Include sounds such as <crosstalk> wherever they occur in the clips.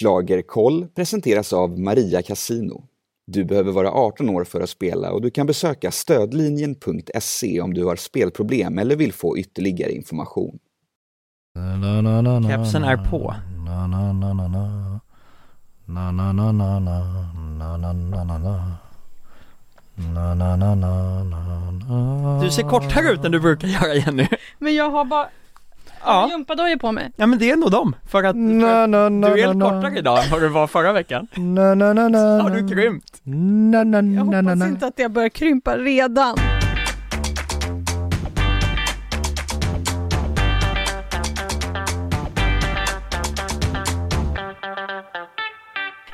Schlagerkoll presenteras av Maria Casino. Du behöver vara 18 år för att spela och du kan besöka stödlinjen.se om du har spelproblem eller vill få ytterligare information. Kepsen är på. Du ser kortare ut än du brukar göra Jenny. Men jag har bara Ja. gympadojor på mig. Ja men det är nog dem, för att Na, för, na, na, du är helt kortare idag än vad du var förra veckan. Na, na, na, na, Har du krympt? Na, na, Jag na, na, hoppas inte att jag börjar krympa redan.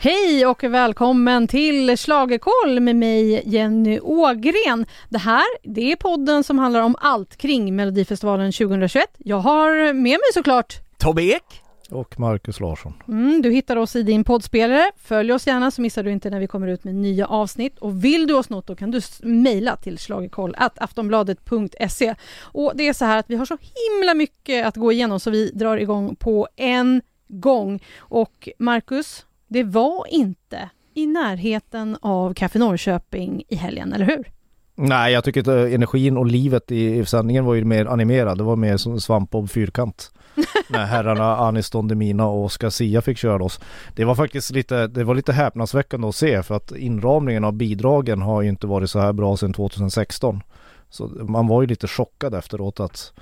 Hej och välkommen till Schlagerkoll med mig Jenny Ågren. Det här det är podden som handlar om allt kring Melodifestivalen 2021. Jag har med mig såklart Tobbe Ek? Och Marcus Larsson. Mm, du hittar oss i din poddspelare. Följ oss gärna så missar du inte när vi kommer ut med nya avsnitt. Och vill du oss något då kan du mejla till schlagerkoll.aftonbladet.se. Och det är så här att vi har så himla mycket att gå igenom så vi drar igång på en gång. Och Marcus, det var inte i närheten av Café Norrköping i helgen, eller hur? Nej, jag tycker att eh, energin och livet i, i sändningen var ju mer animerad. Det var mer som svampbob fyrkant. <laughs> När herrarna Anis Don Demina och Oscar Sia fick köra oss. Det var faktiskt lite, det var lite häpnadsväckande att se för att inramningen av bidragen har ju inte varit så här bra sedan 2016. Så man var ju lite chockad efteråt att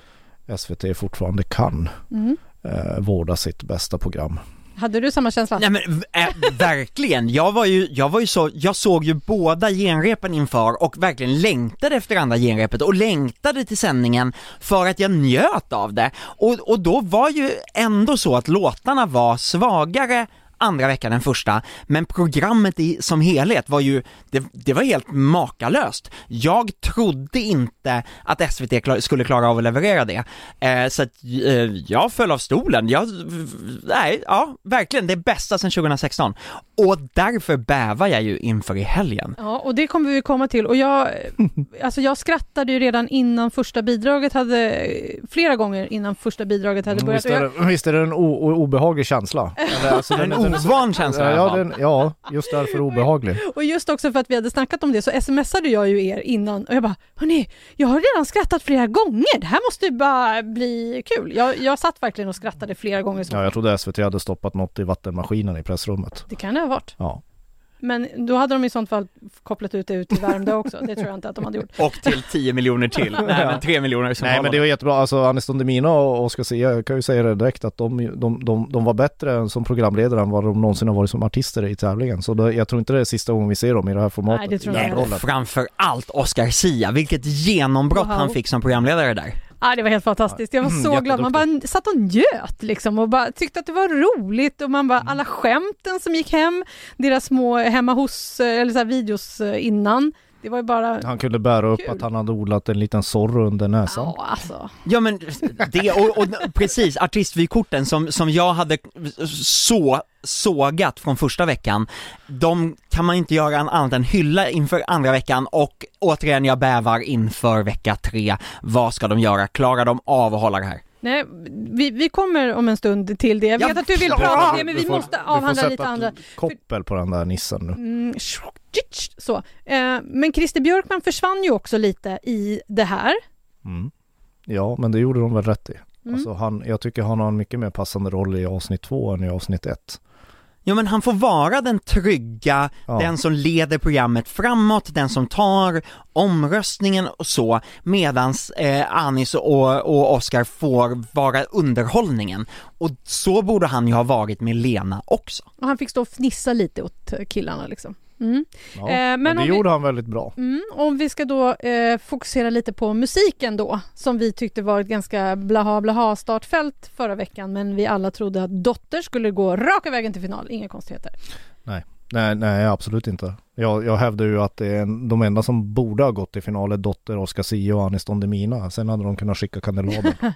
SVT fortfarande kan Mm. eh, vårda sitt bästa program. Hade du samma känsla? Nej men äh, verkligen, jag var ju, jag var ju så, jag såg ju båda genrepen inför och verkligen längtade efter andra genrepet och längtade till sändningen för att jag njöt av det. Och, och då var ju ändå så att låtarna var svagare andra veckan än första, men programmet i, som helhet var ju, det, det var helt makalöst. Jag trodde inte att SVT klar, skulle klara av att leverera det, eh, så att eh, jag föll av stolen. Jag, nej, ja, verkligen det bästa sedan 2016. Och därför bävar jag ju inför i helgen. Ja, och det kommer vi komma till. Och jag, <laughs> alltså jag skrattade ju redan innan första bidraget hade, flera gånger innan första bidraget hade börjat. Visst är, det, visst är det en obehaglig känsla? <laughs> Eller, alltså, En den- den- ovan känsla i alla Ja, fall. den, ja, just därför obehaglig. <laughs> och just också för att vi hade snackat om det så smsade jag ju er innan och jag bara, hörni, jag har redan skrattat flera gånger, det här måste ju bara bli kul. Jag, jag satt verkligen och skrattade flera gånger. Så. Ja, jag trodde SVT hade stoppat något i vattenmaskinen i pressrummet. Det kan det ha varit. Ja. Men då hade de i sånt fall kopplat ut det ut till Värmdö också. Det tror jag inte att de hade gjort. Och till 10 miljoner till, <laughs> nej men 3 miljoner som Nej men det var jättebra, alltså Anis Don Demina och Oscar Sia, jag kan ju säga det direkt att de, de, de, de var bättre än som programledare än vad de någonsin har varit som artister i tävlingen. Så det, jag tror inte det är sista gången vi ser dem i det här formatet. Nej, det tror jag inte. rollen. Framför allt Oscar Sia, vilket genombrott Wow. han fick som programledare där. Ja, det var helt fantastiskt. Jag var Mm, så glad. Man bara satt och njöt liksom och bara tyckte att det var roligt och man bara Mm. alla skämten som gick hem, deras små hemma hos eller så videos eh, innan. Det var ju bara Han kunde bära upp Kul. att han hade odlat en liten sorr under näsan. Ja, alltså. Ja men det, och, och precis, artistvykorten som, som jag hade så sågat från första veckan, de kan man inte göra annat än hylla inför andra veckan och återigen jag bävar inför vecka tre. Vad ska de göra? Klarar de av att hålla det här? Nej, vi, vi kommer om en stund till det. Jag vet Ja, att du vill prata om det, men Du vi får- måste du får avhandla sätta lite andra. koppel på den där nissen nu. Mm, så. Eh, men Christer Björkman försvann ju också lite i det här. Mm. Ja, men det gjorde de väl rätt i. Mm. Alltså han, jag tycker han har en mycket mer passande roll i avsnitt två än i avsnitt ett. Ja men han får vara den trygga, Ja. den som leder programmet framåt, den som tar omröstningen och så, medans eh, Anis och, och Oscar får vara underhållningen. Och så borde han ju ha varit med Lena också. Och han fick stå och fnissa lite åt killarna liksom. Mm. Ja, Eh, men, det om vi- gjorde han väldigt bra. Mm, om vi ska då eh, fokusera lite på musiken då, som vi tyckte var ett ganska blaha blaha startfält förra veckan, men vi alla trodde att Dotter skulle gå raka vägen till final, inga konstigheter. Nej, nej absolut inte. Jag, jag hävdar ju att det är en, de enda som borde ha gått till final är Dotter, Oscar Sia och Anis Don Demina. Sen hade de kunnat skicka kandidaten. <laughs>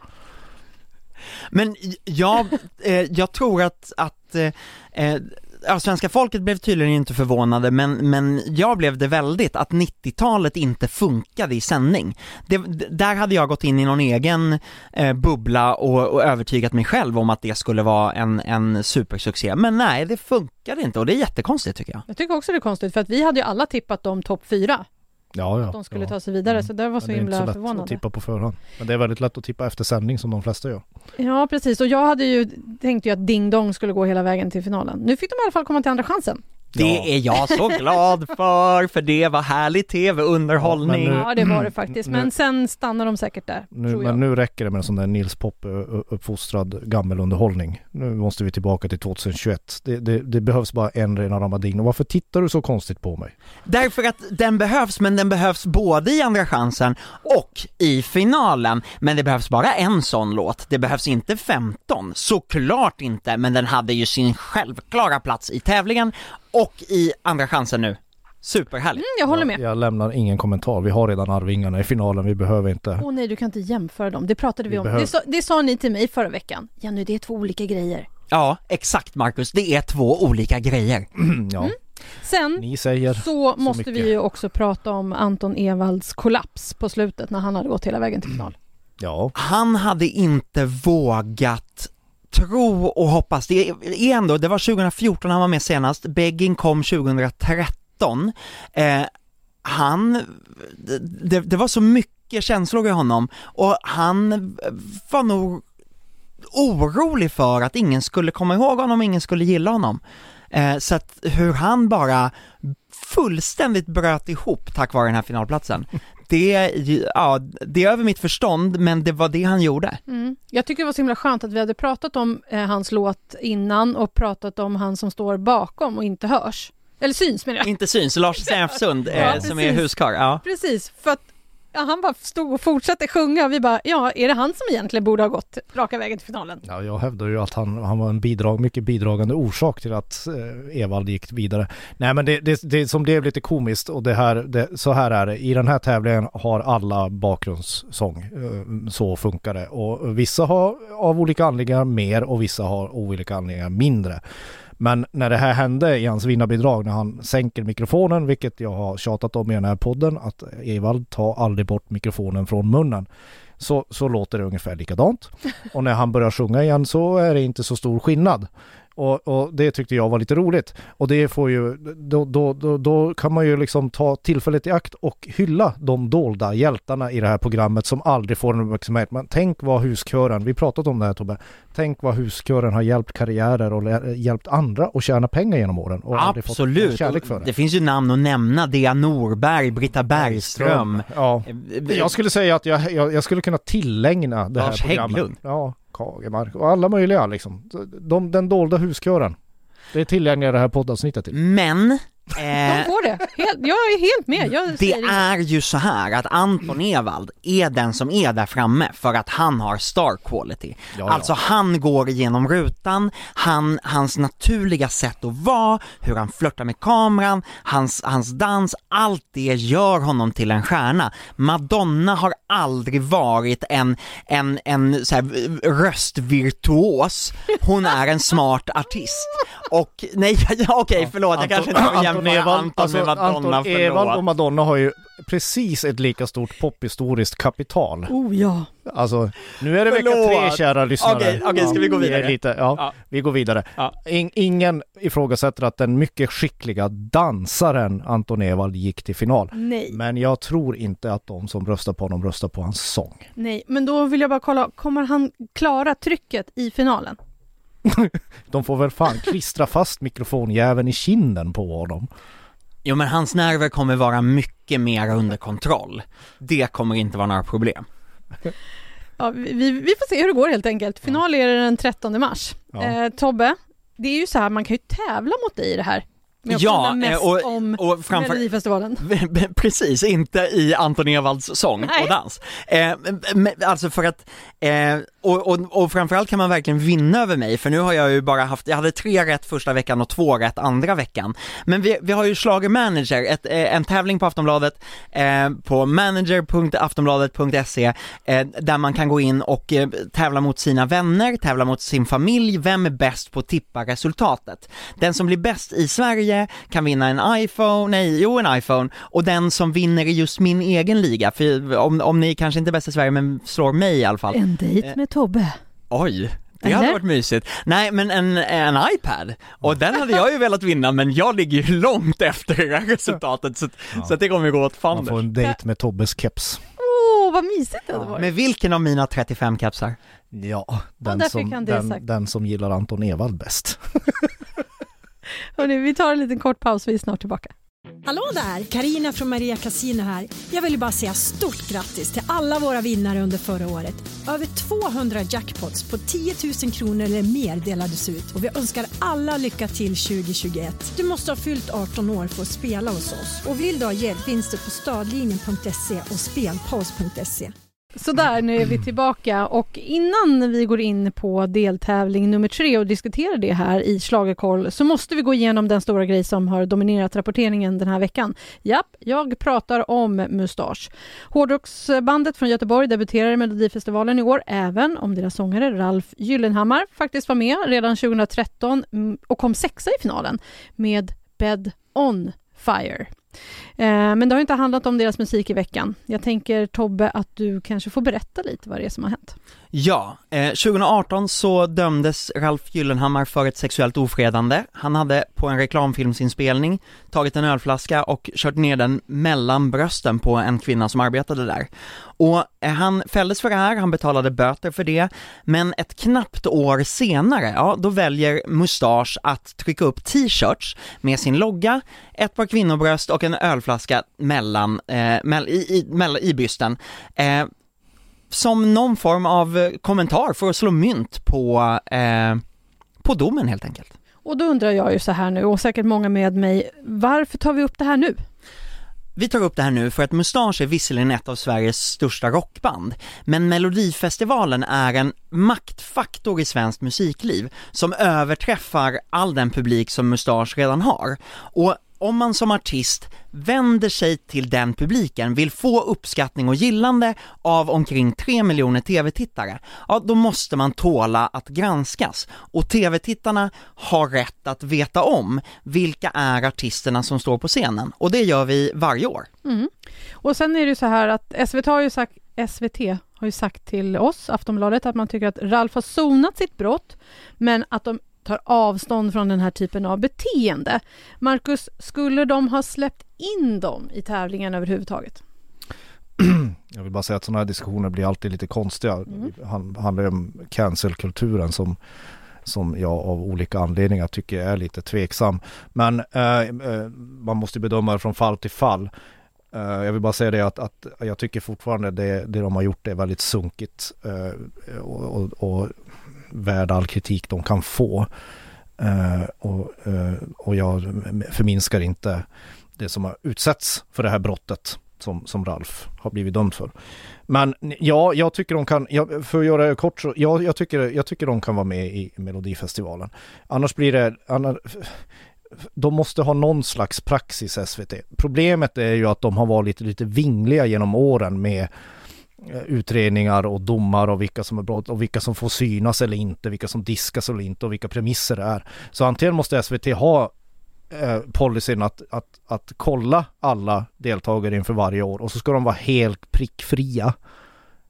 Men jag, eh, jag tror att, att eh, eh, ja, svenska folket blev tydligen inte förvånade men, men jag blev det väldigt att 90-talet inte funkade i sändning. Det, där hade jag gått in i någon egen eh, bubbla och, och övertygat mig själv om att det skulle vara en, en supersuccé, men nej det funkade inte och det är jättekonstigt tycker jag. Jag tycker också det är konstigt för att vi hade ju alla tippat dem topp fyra. Ja, ja. Att de skulle ja. ta sig vidare Mm. så det var så Men det är inte himla så lätt att förvånande. tippa på förhand. Men det är väldigt lätt att tippa efter sändning som de flesta gör. Ja precis och jag hade ju tänkt ju att Ding Dong skulle gå hela vägen till finalen. Nu fick de i alla fall komma till andra chansen. Det Ja. är jag så glad för, för det var härlig tv-underhållning. Ja, nu- Ja det var det faktiskt men nu- sen stannar de säkert där. Nu, tror jag. men nu räcker det med en sån där Nils Pop ö, ö, uppfostrad gammelunderhållning. Nu måste vi tillbaka till 2021. Det, det, det behövs bara en rena Ramadin. Och varför tittar du så konstigt på mig? Därför att den behövs, men den behövs både i andra chansen och i finalen. Men det behövs bara en sån låt, det behövs inte 15. Såklart inte, men den hade ju sin självklara plats i tävlingen och i andra chansen nu. Superhärligt. Mm, jag håller med. Jag, jag lämnar ingen kommentar. Vi har redan Arvingarna i finalen. Vi behöver inte. Åh nej, du kan inte jämföra dem. Det pratade vi, Vi om. behöver- Det, sa, det sa ni till mig förra veckan. Jenny, det är två olika grejer. Ja, exakt Marcus, det är två olika grejer. <clears throat> ja, Mm. Sen ni säger. så måste vi mycket. ju också prata om Anton Evalds kollaps på slutet när han hade gått hela vägen till final. Ja, Han hade inte vågat tro och hoppas, det är ändå, det var 2014 han var med senast, Begging kom 2013, eh, han, det, det var så mycket känslor i honom och han var nog orolig för att ingen skulle komma ihåg honom, ingen skulle gilla honom. Eh, så att hur han bara fullständigt bröt ihop tack vare den här finalplatsen. Det, ja, det är över mitt förstånd, men det var det han gjorde. Mm. Jag tycker det var så himla skönt att vi hade pratat om eh, hans låt innan och pratat om han som står bakom och inte hörs. Eller syns menar jag. Inte syns, Lars <laughs> Säfsund eh, Ja, som är huskarl, ja. Precis, för att ja, han bara stod och fortsatte sjunga och vi bara, ja, är det han som egentligen borde ha gått raka vägen till finalen? ja jag hävdar ju att han, han var en bidrag, mycket bidragande orsak till att eh, Evald gick vidare. Nej men det, det, det som blev lite komiskt och det här, det, så här är det. I den här tävlingen har alla bakgrundssång. Eh, så funkar det. Och vissa har av olika anledningar mer och vissa har av olika anledningar mindre. Men när det här hände i hans vinnarbidrag, när han sänker mikrofonen, vilket jag har tjatat om i den här podden, att Evald tar aldrig bort mikrofonen från munnen. Så, så låter det ungefär likadant. <laughs> Och när han börjar sjunga igen så är det inte så stor skillnad. Och, och det tyckte jag var lite roligt. Och det får ju, då, då, då, då kan man ju liksom ta tillfället i akt och hylla de dolda hjältarna i det här programmet som aldrig får en uppmärksamhet. Men tänk vad huskören, vi pratat om det här Tobbe, tänk vad huskören har hjälpt karriärer och hjälpt andra att tjäna pengar genom åren. Och Absolut, kärlek för det. det finns ju namn att nämna, Dea Norberg, Britta Bergström, Ja. eh, Jag skulle säga att jag, jag, jag skulle kunna tillägna det Lars här programmet. Hägglund. Ja, Kagemark och alla möjliga liksom. De, den dolda huskören. Det är tillgängliga det här poddavsnittet till. men <laughs> De eh, får det. Helt, jag är helt med. Jag det säger inget. är ju så här att Anton Ewald är den som är där framme för att han har star quality. ja. Alltså han går igenom rutan, han, hans naturliga sätt att vara, hur han flörtar med kameran, hans, hans dans, allt det gör honom till en stjärna. Madonna har aldrig varit en, en, en så här, röstvirtuos, hon är en smart artist. Och, nej, <laughs> ja, okej förlåt, jag kanske inte får jämföra Anton, alltså, med Madonna, Anton Ewald och. Madonna har ju precis ett lika stort pophistoriskt kapital. Oh ja. Alltså, nu är det vecka tre kära lyssnare. Okej, okej, ska vi gå vidare? Lite, ja, Ja. vi går vidare. Ja. In, ingen ifrågasätter att den mycket skickliga dansaren Anton Ewald gick till final. Nej, Men jag tror inte att de som röstar på honom röstar på hans sång. nej, men då vill jag bara kolla, kommer han klara trycket i finalen? <laughs> De får väl fan klistra fast mikrofonjäveln i kinden på honom. Jo men hans nerver kommer vara mycket mer under kontroll. Det kommer inte vara några problem. Ja, vi, vi får se hur det går helt enkelt. Final är det den 13 mars. Ja. Eh, Tobbe, det är ju så här, man kan ju tävla mot dig i det här. Men jag Ja, mest eh, och- om och framför- Melodifestivalen. <laughs> Precis, inte i Anton Ewalds sång Nej. och dans. Eh, alltså för att, eh, och, och, och framförallt kan man verkligen vinna över mig, för nu har jag ju bara haft, jag hade tre rätt första veckan och två rätt andra veckan. Men vi, vi har ju Schlager Manager, ett, eh, en tävling på Aftonbladet, eh, på manager.aftonbladet.se, eh, där man kan gå in och tävla mot sina vänner, tävla mot sin familj, vem är bäst på att tippa resultatet? Den som blir bäst i Sverige kan vinna en iPhone, nej, jo en iPhone, och den som vinner i just min egen liga, för om, om ni kanske inte är bäst i Sverige men slår mig i alla fall. En dejt med Tobbe. Oj, det hade Eller? varit mysigt. Nej men en, en iPad, och den hade jag ju <laughs> velat vinna men jag ligger ju långt efter det här resultatet så, Ja. så att det kommer ju gå åt Man får fanders. en dejt med Tobbes keps. Åh, vad mysigt det hade varit. Med vilken av mina 35 kapsar? Ja, den, därför som, den, den som gillar Anton Ewald bäst. <laughs> Hörrni, vi tar en liten kort paus, vi är snart tillbaka. Hallå där! Karina från Maria Casino här. Jag vill bara säga stort grattis till alla våra vinnare under förra året. Över 200 jackpots på 10 000 kronor eller mer delades ut och vi önskar alla lycka till 2021. Du måste ha fyllt 18 år för att spela hos oss och vill du ha hjälp finns det på stadlinjen.se och spelpaus.se. Så där, nu är vi tillbaka och innan vi går in på deltävling nummer tre och diskuterar det här i Schlagerkoll så måste vi gå igenom den stora grej som har dominerat rapporteringen den här veckan. Japp, jag pratar om Mustasch. Hårdrocksbandet från Göteborg debuterar i Melodifestivalen i år, även om deras sångare Ralf Gyllenhammar faktiskt var med redan 2013 mm, och kom sexa i finalen med Bed On Fire. Eh, men det har inte handlat om deras musik i veckan. Jag tänker Tobbe att du kanske får berätta lite vad det är som har hänt. Ja, eh, 2018 så dömdes Ralf Gyllenhammar för ett sexuellt ofredande. Han hade på en reklamfilmsinspelning tagit en ölflaska och kört ner den mellan brösten på en kvinna som arbetade där. Och eh, han fälldes för det här, han betalade böter för det, men ett knappt år senare, ja, då väljer Mustasch att trycka upp t-shirts med sin logga, ett par kvinnobröst och en ölflaska mellan, eh, mell, i, i, mell, i bysten. Eh, som någon form av eh, kommentar för att slå mynt på, eh, på domen helt enkelt. Och då undrar jag ju så här nu, och säkert många med mig, varför tar vi upp det här nu? Vi tar upp det här nu för att Mustasch är visserligen ett av Sveriges största rockband, men Melodifestivalen är en maktfaktor i svenskt musikliv som överträffar all den publik som Mustasch redan har. Och om man som artist vänder sig till den publiken, vill få uppskattning och gillande av omkring 3 miljoner tv-tittare, ja då måste man tåla att granskas. Och tv-tittarna har rätt att veta om vilka är artisterna som står på scenen. Och det gör vi varje år. Mm. Och sen är det ju så här att SVT har ju sagt, SVT har ju sagt till oss, Aftonbladet, att man tycker att Ralf har sonat sitt brott, men att de tar avstånd från den här typen av beteende. Marcus, skulle de ha släppt in dem i tävlingen överhuvudtaget? <clears throat> Jag vill bara säga att sådana här diskussioner blir alltid lite konstiga. Mm. Det han- handlar ju om cancelkulturen som, som jag av olika anledningar tycker är lite tveksam. Men eh, eh, man måste bedöma det från fall till fall. Eh, jag vill bara säga det att, att jag tycker fortfarande det, det de har gjort är väldigt sunkigt eh, och, och, och värd all kritik de kan få. Uh, och, uh, och jag förminskar inte det som har utsatts för det här brottet som, som Ralf har blivit dömd för. Men ja, jag tycker de kan, jag, för att göra det kort så, ja, jag, tycker, jag tycker de kan vara med i Melodifestivalen. Annars blir det, annars, de måste ha någon slags praxis SVT. Problemet är ju att de har varit lite, lite vingliga genom åren med Eh, utredningar och domar och vilka som är brott och vilka som får synas eller inte, vilka som diskas eller inte och vilka premisser det är. Så antingen måste SVT ha eh, policyn att, att, att kolla alla deltagare inför varje år och så ska de vara helt prickfria.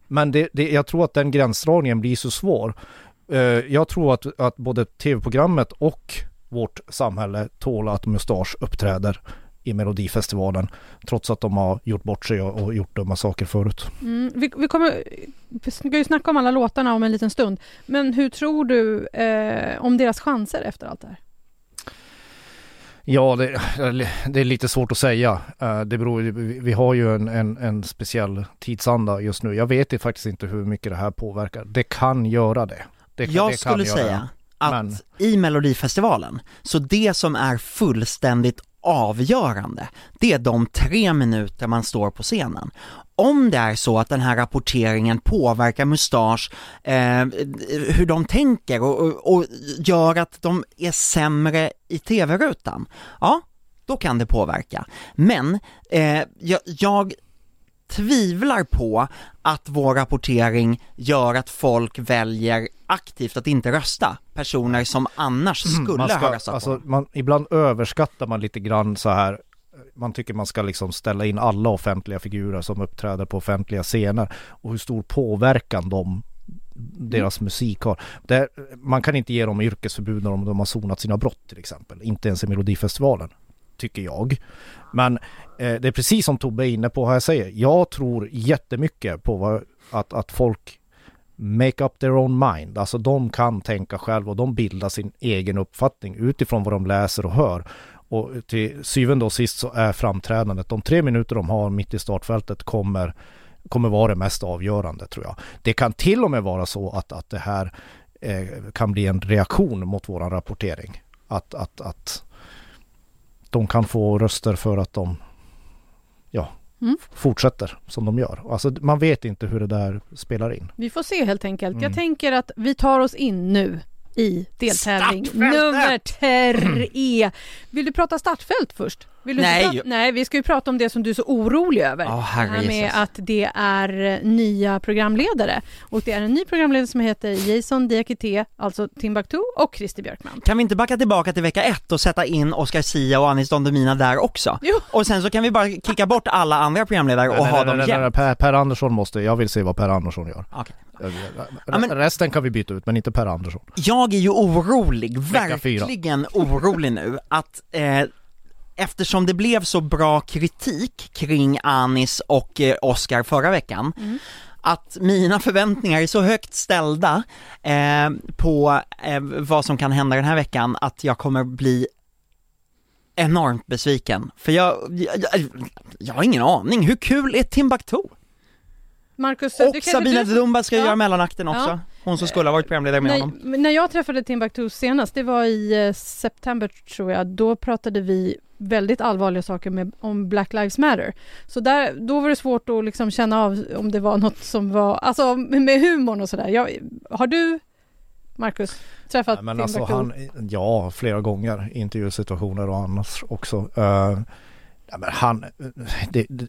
Men det, det, jag tror att den gränsdragningen blir så svår. Eh, jag tror att, att både tv-programmet och vårt samhälle tål att Mustasch uppträder i Melodifestivalen trots att de har gjort bort sig och, och gjort dumma saker förut. Mm, vi, vi kommer vi ska ju snacka om alla låtarna om en liten stund, men hur tror du eh, om deras chanser efter allt det här? Ja, det, det är lite svårt att säga. Eh, Det beror, vi har ju en, en, en speciell tidsanda just nu. Jag vet ju faktiskt inte hur mycket det här påverkar. Det kan göra det. det kan, Jag det skulle säga det. att Men- i Melodifestivalen, så det som är fullständigt avgörande, det är de tre minuter man står på scenen. Om det är så att den här rapporteringen påverkar Mustasch, eh, hur de tänker och, och, och gör att de är sämre i tv-rutan, ja, då kan det påverka. Men eh, jag, jag tvivlar på att vår rapportering gör att folk väljer aktivt att inte rösta, personer som annars skulle Mm, man ha ska, röstat på alltså, dem. man, Ibland överskattar man lite grann så här man tycker man ska liksom ställa in alla offentliga figurer som uppträder på offentliga scener och hur stor påverkan de deras musik har. Det, man kan inte ge dem yrkesförbud när de, de har sonat sina brott till exempel. Inte ens i Melodifestivalen. Tycker jag. Men eh, det är precis som Tobbe är inne på här jag säger. Jag tror jättemycket på vad, att, att folk make up their own mind. Alltså de kan tänka själva och de bildar sin egen uppfattning utifrån vad de läser och hör. Och till syvende och sist så är framträdandet, de tre minuter de har mitt i startfältet kommer, kommer vara det mest avgörande tror jag. Det kan till och med vara så att, att det här eh, kan bli en reaktion mot våran rapportering. Att, att, att de kan få röster för att de ja, Mm. fortsätter som de gör. Alltså man vet inte hur det där spelar in. Vi får se helt enkelt. Jag Mm. tänker att vi tar oss in nu i deltävling Startfältet! nummer tre. Vill du prata startfält först? Vill du inte Nej. prata- nej, vi ska ju prata om det som du är så orolig över. Ja, det här med att det är nya programledare. Och det är en ny programledare som heter Jason Diakité, alltså Timbuktu och Christer Björkman. Kan vi inte backa tillbaka till vecka ett och sätta in Oscar Sia och Anis Don Demina där också? Jo. Och sen så kan vi bara kicka bort alla andra programledare och Nej, ha nej, dem nej, nej, jämt. per, per Andersson måste, jag vill se vad Per Andersson gör. Okej. Ja, men- Resten kan vi byta ut, men inte Per Andersson. Jag är ju orolig, verkligen orolig nu att eh, eftersom det blev så bra kritik kring Anis och eh, Oscar förra veckan, att mina förväntningar är så högt ställda eh, på eh, vad som kan hända den här veckan att jag kommer bli enormt besviken. För jag, jag, jag, jag har ingen aning, hur kul är Timbuktu? Marcus, Och du Sabina du... Dumba ska Ja. göra mellanakten också, Ja. hon som skulle ha varit programledare med Nej, honom. när jag träffade Timbuktu senast, det var i eh, september tror jag, då pratade vi väldigt allvarliga saker med, om Black Lives Matter. Så där, då var det svårt att liksom känna av om det var något som var, alltså med humorn och sådär. Jag- Har du, Marcus, träffat Nej, men alltså Timbuktu? han, ja, flera gånger intervjusituationer och annars också. Uh, ja, men han, det, det,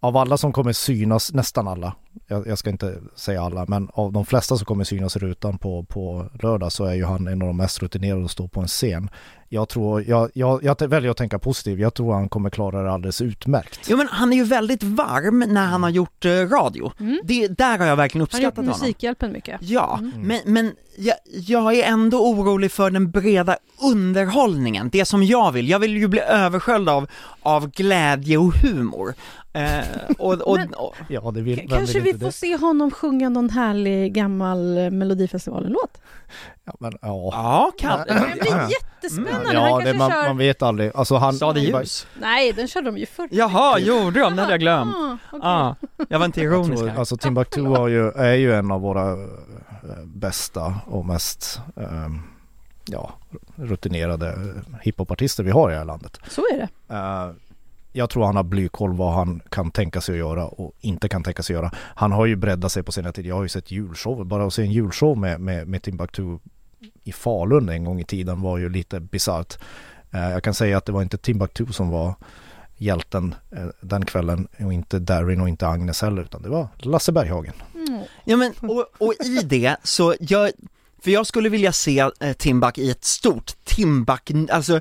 av alla som kommer synas, nästan alla, jag, jag ska inte säga alla, men av de flesta som kommer synas i rutan på, på lördag så är ju han en av de mest rutinerade att stå på en scen. Jag tror, jag, jag, jag väljer att tänka positivt, jag tror han kommer klara det alldeles utmärkt. Jo men han är ju väldigt varm när han har gjort eh, radio. Mm. Det, där har jag verkligen Han har gjort uppskattat honom. Musikhjälpen mycket. Ja, Mm. men, men jag, jag är ändå orolig för den breda underhållningen, det som jag vill. Jag vill ju bli översköljd av, av glädje och humor. Eh, och, och, Men- och, Ja, det vill, Kanske vill vi får det? se honom sjunga någon härlig gammal eh, Melodifestivalen-låt. Ja, men, ja. ja, kan, Det blir jättespännande. han Ja, kanske det, man, kör... man vet aldrig. Alltså han, sa det ljus? Nej, den körde de ju förr. Jaha, gjorde de? Det hade jag glömt. Ah, okej. Ah, jag var inte ironisk tror, alltså Timbuktu har ju, är ju en av våra eh, bästa och mest eh, ja, rutinerade hiphopartister vi har i det här landet. Så är det. Eh, jag tror han har blykoll vad han kan tänka sig att göra och inte kan tänka sig att göra. Han har ju breddat sig på senare tid. Jag har ju sett julshow. Bara att se en julshow med, med, med Timbuktu i Falun en gång i tiden var ju lite bisarrt. Eh, jag kan säga att det var inte Timbuktu som var hjälten eh, den kvällen och inte Darin och inte Agnes heller utan det var Lasse Berghagen. Mm. Ja men, och, och i det så, jag, för jag skulle vilja se eh, Timbuk i ett stort Timbuk, alltså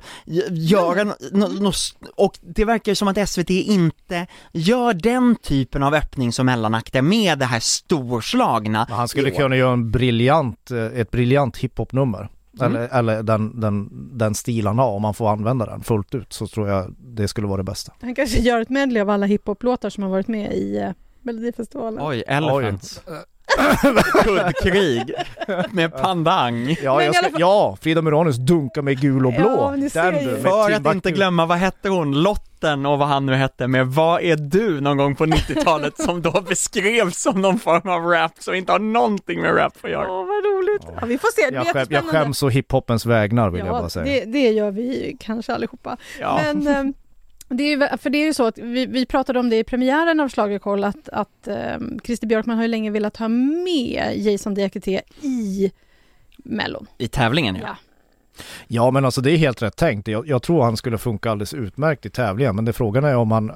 göra no, no, no, och det verkar ju som att SVT inte gör den typen av öppning som mellanakter med det här storslagna. Men han skulle kunna göra en briljant, eh, ett briljant hiphopnummer. Mm. Eller, eller den, den, den stil han har, om man får använda den fullt ut så tror jag det skulle vara det bästa. Han kanske gör ett medley av alla hiphop-låtar som har varit med i eh, Melodifestivalen. Oj, Elephants. Kuddkrig med pandang. Ja, jag ska, ja, Frida Muranus dunka med gul och blå. Ja, du, För att inte glömma, vad hette hon, Lotten och vad han nu hette med Vad är du någon gång på 90-talet som då beskrevs som någon form av rap som inte har någonting med rap att göra. Åh, vad roligt. Ja, vi får se. Det Jag, skäm, jag skäms å hiphopens vägnar vill jag bara Ja, säga. det, det gör vi kanske allihopa. Ja. Men ehm, det är, ju- för det är ju så att vi, vi pratade om det i premiären av Schlagerkoll att, att um, Christer Björkman har ju länge velat ha med Jason Diakité i Mellon. I tävlingen ja. Ja. Ja men alltså det är helt rätt tänkt. Jag, jag tror han skulle funka alldeles utmärkt i tävlingen men det frågan är om han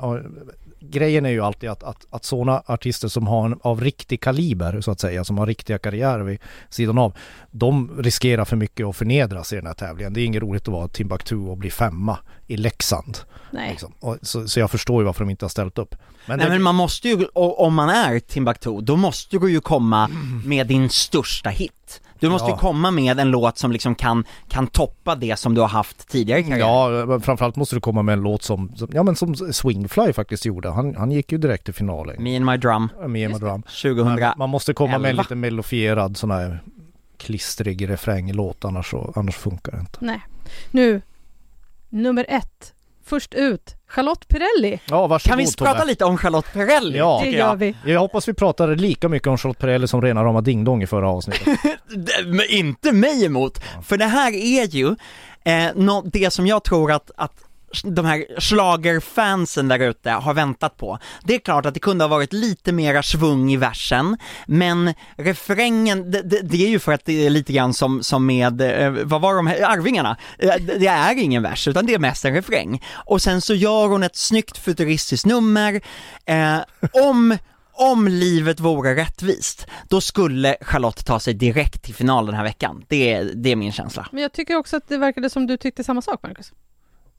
Grejen är ju alltid att, att, att sådana artister som har en av riktig kaliber så att säga, som har riktiga karriärer vid sidan av, de riskerar för mycket att förnedras i den här tävlingen. Det är inget roligt att vara Timbuktu och bli femma i Leksand. Nej. Liksom. Och, så, så jag förstår ju varför de inte har ställt upp. Men Nej det, men man måste ju, om man är Timbuktu, då måste du ju komma med din största hit. Du måste Ja. ju komma med en låt som liksom kan, kan toppa det som du har haft tidigare i karriären. Ja, men framförallt måste du komma med en låt som, som ja men som Swingfly faktiskt gjorde. Han, han gick ju direkt till finalen. Me and my drum, Me and my drum. 2000. Man, man måste komma med en lite melodifierad sån här klistrig refränglåt annars, så, annars funkar det inte. Nej. Nu, nummer ett. Först ut, Charlotte Perrelli. Ja, varsågod Kan vi prata lite om Charlotte Perrelli? Ja. Det gör jag. vi. Jag hoppas vi pratade lika mycket om Charlotte Perrelli som rena rama Ding Dong i förra avsnittet. <laughs> Men inte mig emot, för det här är ju eh, det som jag tror att, att de här schlagerfansen där ute har väntat på. Det är klart att det kunde ha varit lite mera svung i versen, men refrängen, det, det, det är ju för att det är lite grann som, som med, eh, vad var de här, Arvingarna? Eh, det, är ingen vers, utan det är mest en refräng. Och sen så gör hon ett snyggt futuristiskt nummer, eh, om om livet vore rättvist, då skulle Charlotte ta sig direkt till final den här veckan. Det är, det är min känsla. Men jag tycker också att det verkade som du tyckte samma sak, Marcus.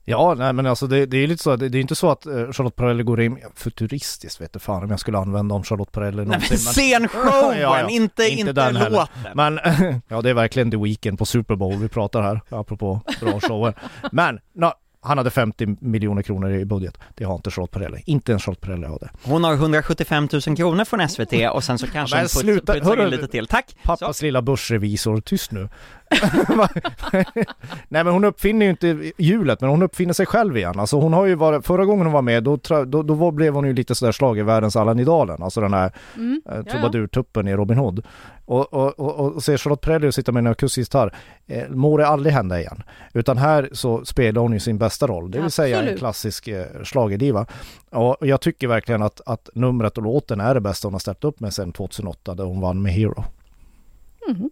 Ja, nej men alltså det, det är lite så, det, det är inte så att eh, Charlotte Perrelli går in, futuristiskt vet du fan om jag skulle använda om Charlotte Perrelli Nej, någonsin. men scenshowen, <laughs> Ja, ja. inte, Inte inte, den heller. låten. Men <laughs> ja, det är verkligen The Weeknd på Super Bowl vi pratar här, apropå bra shower. Men no, han hade 50 miljoner kronor i budget. Det har inte Charlotte Perrelli. Inte ens Charlotte Perrelli har det. Hon har 1men kronor från SVT och sen så kanske Men hon puts, sluta, putsar in hörru. lite till. Tack! Pappas lilla börsrevisor, tyst nu. <laughs> Nej men hon uppfinner ju inte hjulet, men hon uppfinner sig själv igen. Alltså hon har ju varit, förra gången hon var med, då, då, då blev hon ju lite sådär Allan i dalen. Alltså den här Mm. eh, trubadurtuppen i Robin Hood. Och, och, och, och ser Charlotte Perrelli sitta med en akustisk gitarr, eh, må det aldrig hända igen. Utan här så spelar hon ju sin bästa roll, det vill säga en Absolut. klassisk eh, schlagerdiva. Och jag tycker verkligen att, att numret och låten är det bästa hon har ställt upp med sedan 2008 där hon vann med Hero. Mhm.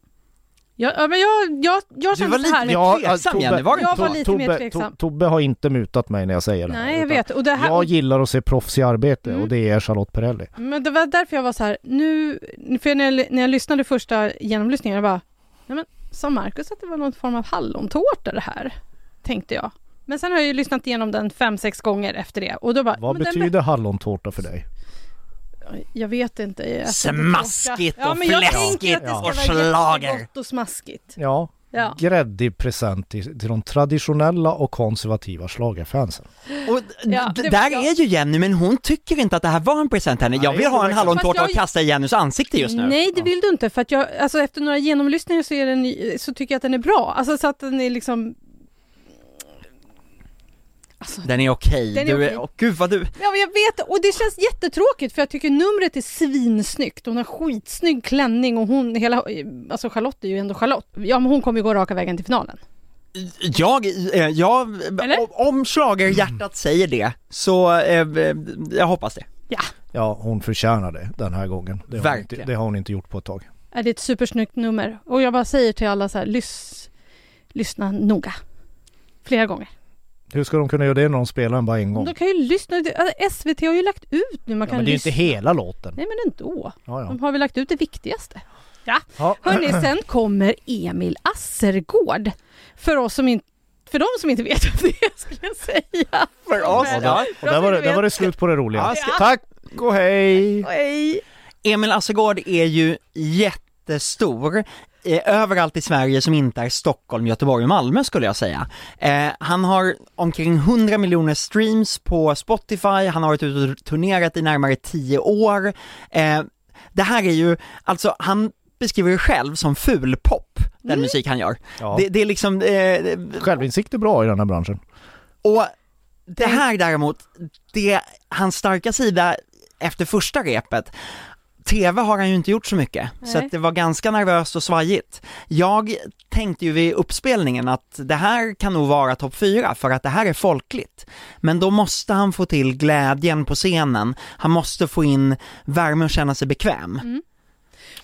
Ja, ja, men jag, jag, jag Du kände var så här. lite Ja, tveksam Tobbe- Jenny, var Jag var lite mer Tobbe, tveksam. To- Tobbe har inte mutat mig när jag säger det här. Nej, jag vet. Och det här, Jag gillar att se proffs i arbete Mm. och det är Charlotte Perrelli. Men det var därför jag var så här, nu, för när jag, när jag lyssnade första genomlyssningen, jag bara, nej men sa Marcus att det var någon form av hallontårta det här? Tänkte jag. Men sen har jag ju lyssnat igenom den fem, sex gånger efter det och då bara, Vad men den- betyder hallontårta för dig? Jag vet inte. Jag Smaskigt och jag fläskigt ska och schlager. jättegott och smaskigt. Ja, Ja. gräddig present till, till de traditionella och konservativa schlagerfansen. Och Ja, där ja. är ju Jenny, men hon tycker inte att det här var en present till henne. Jag vill ha en hallontårta Fast och jag- kasta i Jennys ansikte just nu. Nej, det vill du inte för att jag, alltså efter några genomlyssningar så, är den, så tycker jag att den är bra. Alltså så att den är liksom Alltså, Den är okej, är du är, åh gud vad du, Ja, men jag vet och det känns jättetråkigt för jag tycker numret är svinsnyggt. Hon har skitsnygg klänning och hon, hela, alltså Charlotte är ju ändå Charlotte. Ja, men hon kommer ju gå raka vägen till finalen. jag, eh, jag, Eller? om- schlagerhjärtat säger det, så eh, eh, jag hoppas det. Ja, hon förtjänar det den här gången. Det har, hon inte, Verkligen. det har hon inte gjort på ett tag. Är det ett supersnyggt nummer? Och jag bara säger till alla så här, lys, lyssna noga. Flera gånger. Hur ska de kunna göra det när de spelar den bara en gång? De kan ju lyssna, alltså, SVT har ju lagt ut nu, man Ja, kan men det är lyssna. inte hela låten. Nej men ändå. Ja, ja. De har väl lagt ut det viktigaste. Ja. Ja. Hörni, sen kommer Emil Assergård. För oss som inte för de som inte vet <laughs> vad det är skulle jag säga. För oss, ja. Och där var, det, där var det slut på det roliga. Ja, Tack och hej! Hej. Emil Assegård är ju jättestor överallt i Sverige som inte är Stockholm, Göteborg och Malmö skulle jag säga. Eh, han har omkring 100 miljoner streams på Spotify, han har varit ute och turnerat i närmare 10 år. Eh, det här är ju, alltså han beskriver det själv som fulpop, den musik han gör. Ja. Det, det är liksom, eh, Självinsikt är bra i den här branschen. och det här däremot, det, hans starka sida efter första repet, TV har han ju inte gjort så mycket, så Nej. att det var ganska nervöst och svajigt. Jag tänkte ju vid uppspelningen att det här kan nog vara topp fyra för att det här är folkligt. Men då måste han få till glädjen på scenen, han måste få in värme och känna sig bekväm.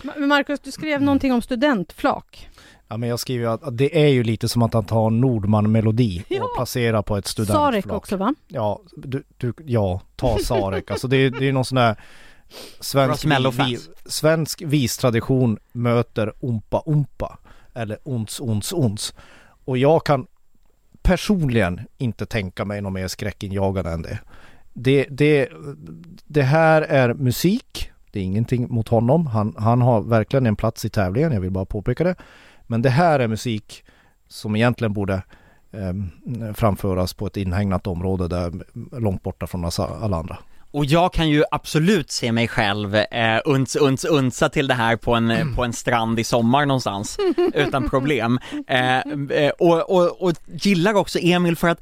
Ma- Marcus, du skrev någonting om studentflak. Ja men jag skriver ju att det är ju lite som att han tar en Nordman-melodi Ja. och placerar på ett studentflak. Sarek också va? Ja, du, du, ja, ta Sarek. alltså det är, det är någon sån där svensk, vi, svensk vistradition möter Ompa Ompa eller Ons Ons Ons. Och jag kan personligen inte tänka mig något mer skräckinjagande än det. Det, det. det här är musik, det är ingenting mot honom. Han, han har verkligen en plats i tävlingen, jag vill bara påpeka det. Men det här är musik som egentligen borde eh, framföras på ett inhägnat område där långt borta från alla andra. Och jag kan ju absolut se mig själv eh, uns, uns, unsa till det här på en, eh, på en strand i sommar någonstans, <laughs> utan problem. Eh, eh, och, och, och gillar också Emil för att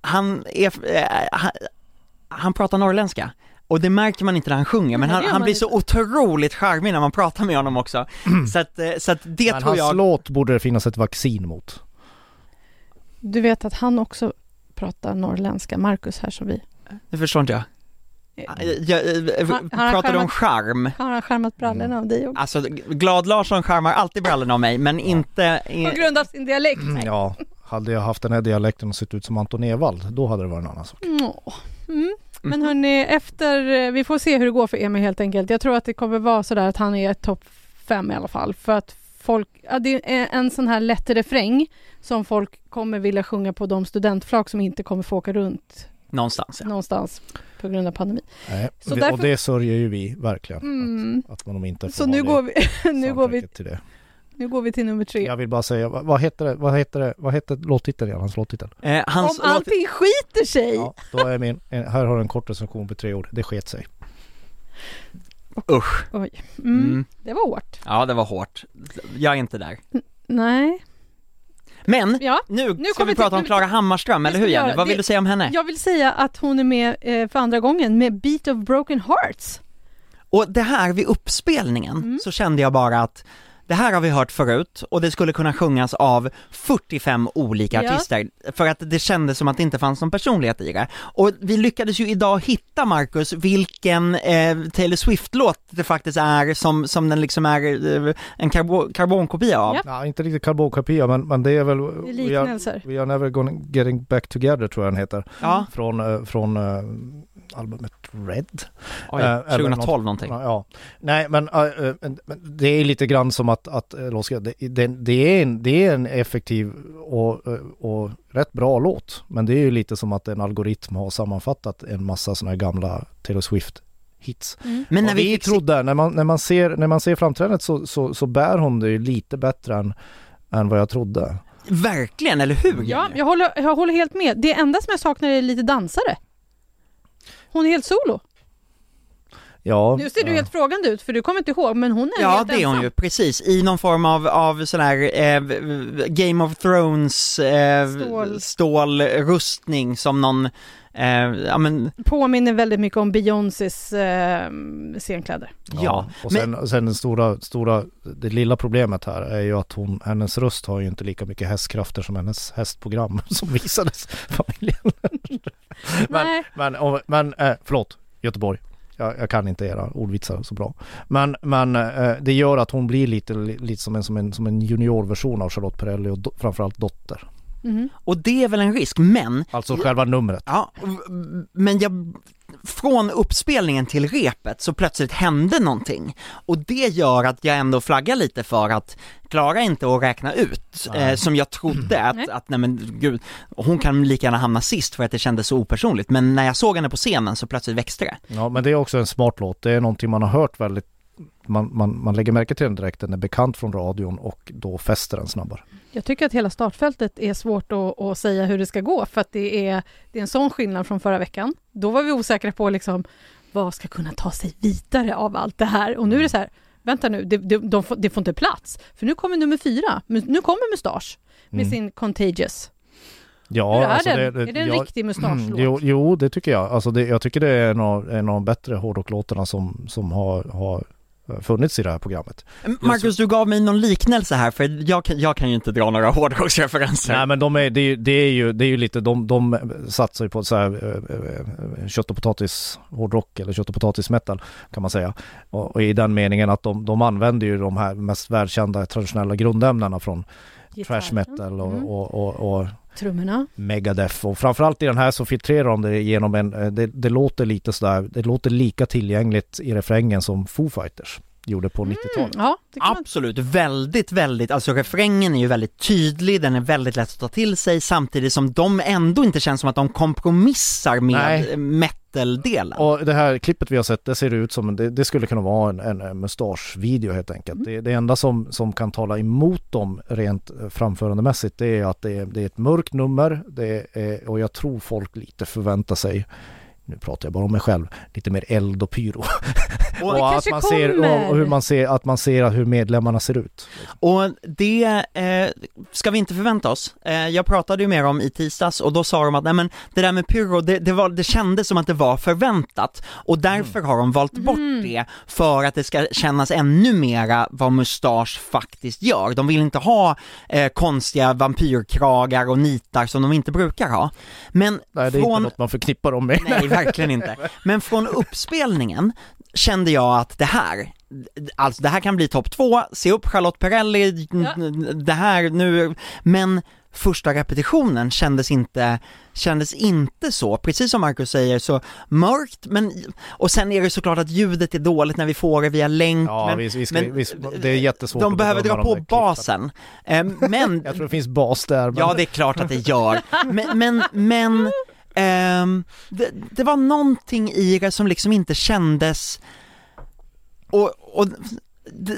han är, eh, han, han pratar norrländska. Och det märker man inte när han sjunger, men han, han blir så otroligt charmig när man pratar med honom också. <clears throat> Så att, eh, så att det Men tror hans jag... låt borde det finnas ett vaccin mot. Du vet att han också pratar norrländska, Marcus här som vi. Det förstår inte jag. Eh, jag, jag Han- han har pratar du om charm? Har han skärmat brallorna av dig också? Alltså, Glad Larsson charmar alltid brallorna av mig, men inte... På grund av sin dialekt? Ja, hade jag haft den här dialekten och sett ut som Anton Ewald, då hade det varit en annan sak. Mm. Men hörni, efter, eh, vi får se hur det går för Emil helt enkelt. Jag tror att det kommer vara sådär att han är topp fem i alla fall. För att folk, ja, det är en sån här lätt refräng som folk kommer vilja sjunga på de studentflak som inte kommer få åka runt Någonstans ja. någonstans på grund av pandemi. Nej, Så vi- därför- Och det sörjer ju vi verkligen. Mm. Att, att man inte Så <laughs> nu går, vi, nu, går vi, till det. nu går vi till nummer tre. Jag vill bara säga, vad, vad heter det, vad heter det, vad heter låttiteln igen, hans låttitel? Eh, Om hans låt, allting skiter sig! Ja, då är min, en, här har du en kort recension på tre ord, det sket sig. usch. Oj. Mm. Mm. Det var hårt. Ja, det var hårt. Jag är inte där. Nej. Men, Ja, nu, Nu ska vi vi till- prata om Klara Hammarström, eller hur Jenny? Vad vill Det- du säga om henne? jag vill säga att hon är med eh, för andra gången med Beat of Broken Hearts. Och det här vid uppspelningen Mm. så kände jag bara att det här har vi hört förut och det skulle kunna sjungas av 45 olika Ja. artister för att det kändes som att det inte fanns någon personlighet i det. Och vi lyckades ju idag hitta, Marcus, vilken eh, Taylor Swift-låt det faktiskt är som, som den liksom är eh, en karbo- karbonkopia av. Ja. Ja, inte riktigt karbonkopia men, men det är väl... Det är We are, liknelser. we are never gonna getting back together tror jag den heter. Ja, Från, eh, från eh, albumet Red. oj, Eh, eller 2012 någonting. Ja, ja. Nej men, äh, äh, det är lite grann som att, att låt säga, det, det, det, är en, det är en effektiv och, äh, och rätt bra låt. Men det är ju lite som att en algoritm har sammanfattat en massa sådana här gamla Taylor Swift hits. Mm. Men när och vi vi fick trodde, när man, när man ser, när man ser framträdandet så, så, så bär hon det ju lite bättre än, än vad jag trodde. Verkligen, eller hur Ja, jag håller, jag håller helt med. Det enda som jag saknar är lite dansare. Hon är helt solo. Ja, Nu ser du ja. helt frågande ut för du kommer inte ihåg men hon är Ja helt det är hon ensam. ju, precis, i någon form av, av sån här eh, Game of Thrones eh, Stål. stålrustning som någon, eh, ja men, Påminner väldigt mycket om Beyoncés eh, scenkläder. ja, och sen, och sen den stora, stora, det lilla problemet här är ju att hon, hennes röst har ju inte lika mycket hästkrafter som hennes hästprogram <laughs> som visades familjen. Men, Nej, men, och- men eh, förlåt, Göteborg. Jag, jag kan inte era ordvitsar så bra. Men, men eh, det gör att hon blir lite, lite som, en, som, en, som en juniorversion av Charlotte Perrelli och do, framförallt dotter. Mhm. och det är väl en risk, men, Alltså själva numret. ja, men jag, från uppspelningen till repet så plötsligt hände någonting och det gör att jag ändå flaggar lite för att Klara inte att räkna ut, eh, som jag trodde att, att nej men gud, hon kan lika gärna hamna sist för att det kändes så opersonligt, men när jag såg henne på scenen så plötsligt växte det. Ja men det är också en smart låt. Det är någonting man har hört väldigt man, man, man lägger märke till den direkt, den är bekant från radion och då fäster den snabbare. jag tycker att hela startfältet är svårt att, att säga hur det ska gå för att det är, det är en sån skillnad från förra veckan. Då var vi osäkra på liksom, vad ska kunna ta sig vidare av allt det här? Och nu är det så här, vänta nu, det, det, de får, det får inte plats. För nu kommer nummer fyra, nu kommer Mustasch med Mm. sin Contagious. Ja, Hur är alltså den? det, är det en jag- riktig mustaschlåt? Jo, jo, det tycker jag. Alltså det, jag tycker det är en av, en av de bättre hårdrocklåtarna som, som har, har funnits i det här programmet. Marcus, du gav mig någon liknelse här, för jag kan, jag kan ju inte dra några <laughs> hårdrocksreferenser. Nej men de är, det, är, ju- det är ju, det är ju lite, de, de satsar ju på så här, eh, eh, kött och potatis hårdrock eller kött och potatis metal kan man säga. Och, och i den meningen att de, de använder ju de här mest välkända traditionella grundämnena från Gitarren. trash metal och, Mm. och, och, och Trummorna. Megadeth och framförallt i den här så filtrerar de det genom en, eh, det, det låter lite sådär, det låter lika tillgängligt i refrängen som Foo Fighters gjorde på 90-talet. Ja, det kan man... Absolut, väldigt, väldigt, alltså refrängen är ju väldigt tydlig, den är väldigt lätt att ta till sig samtidigt som de ändå inte känns som att de kompromissar med Nej. metal-delen. Och det här klippet vi har sett, det ser ut som, det, det skulle kunna vara en, en, en mustaschvideo helt enkelt. Det, det enda som, som kan tala emot dem rent framförandemässigt det är att det är, det är ett mörkt nummer det är, och jag tror folk lite förväntar sig nu pratar jag bara om mig själv, lite mer eld och pyro. <laughs> Och- och, att man ser, och hur man ser, att man ser hur medlemmarna ser ut. Och det eh, ska vi inte förvänta oss. Eh, jag pratade ju med dem i tisdags och då sa de att nej men det där med pyro, det, det, var, det kändes som att det var förväntat och därför har de valt bort Mm. det för att det ska kännas ännu mera vad Mustasch faktiskt gör. De vill inte ha eh, konstiga vampyrkragar och nitar som de inte brukar ha. Men Nej, det är från... inte något man förknippar dem med. Nej, verkligen inte. Men från uppspelningen kände jag att det här, alltså det här kan bli topp två, se upp Charlotte Perrelli, Ja. det här nu, men första repetitionen kändes inte, kändes inte så, precis som Marcus säger, så mörkt, men, och sen är det såklart att ljudet är dåligt när vi får det via länk, Ja, men, vi, vi ska, men vi, det är jättesvårt de att behöver dra på basen. Eh, Men <laughs> Jag tror det finns bas där. Men... Ja, det är klart att det gör. <laughs> Men, men, men ehm, det, det var någonting i det som liksom inte kändes och, och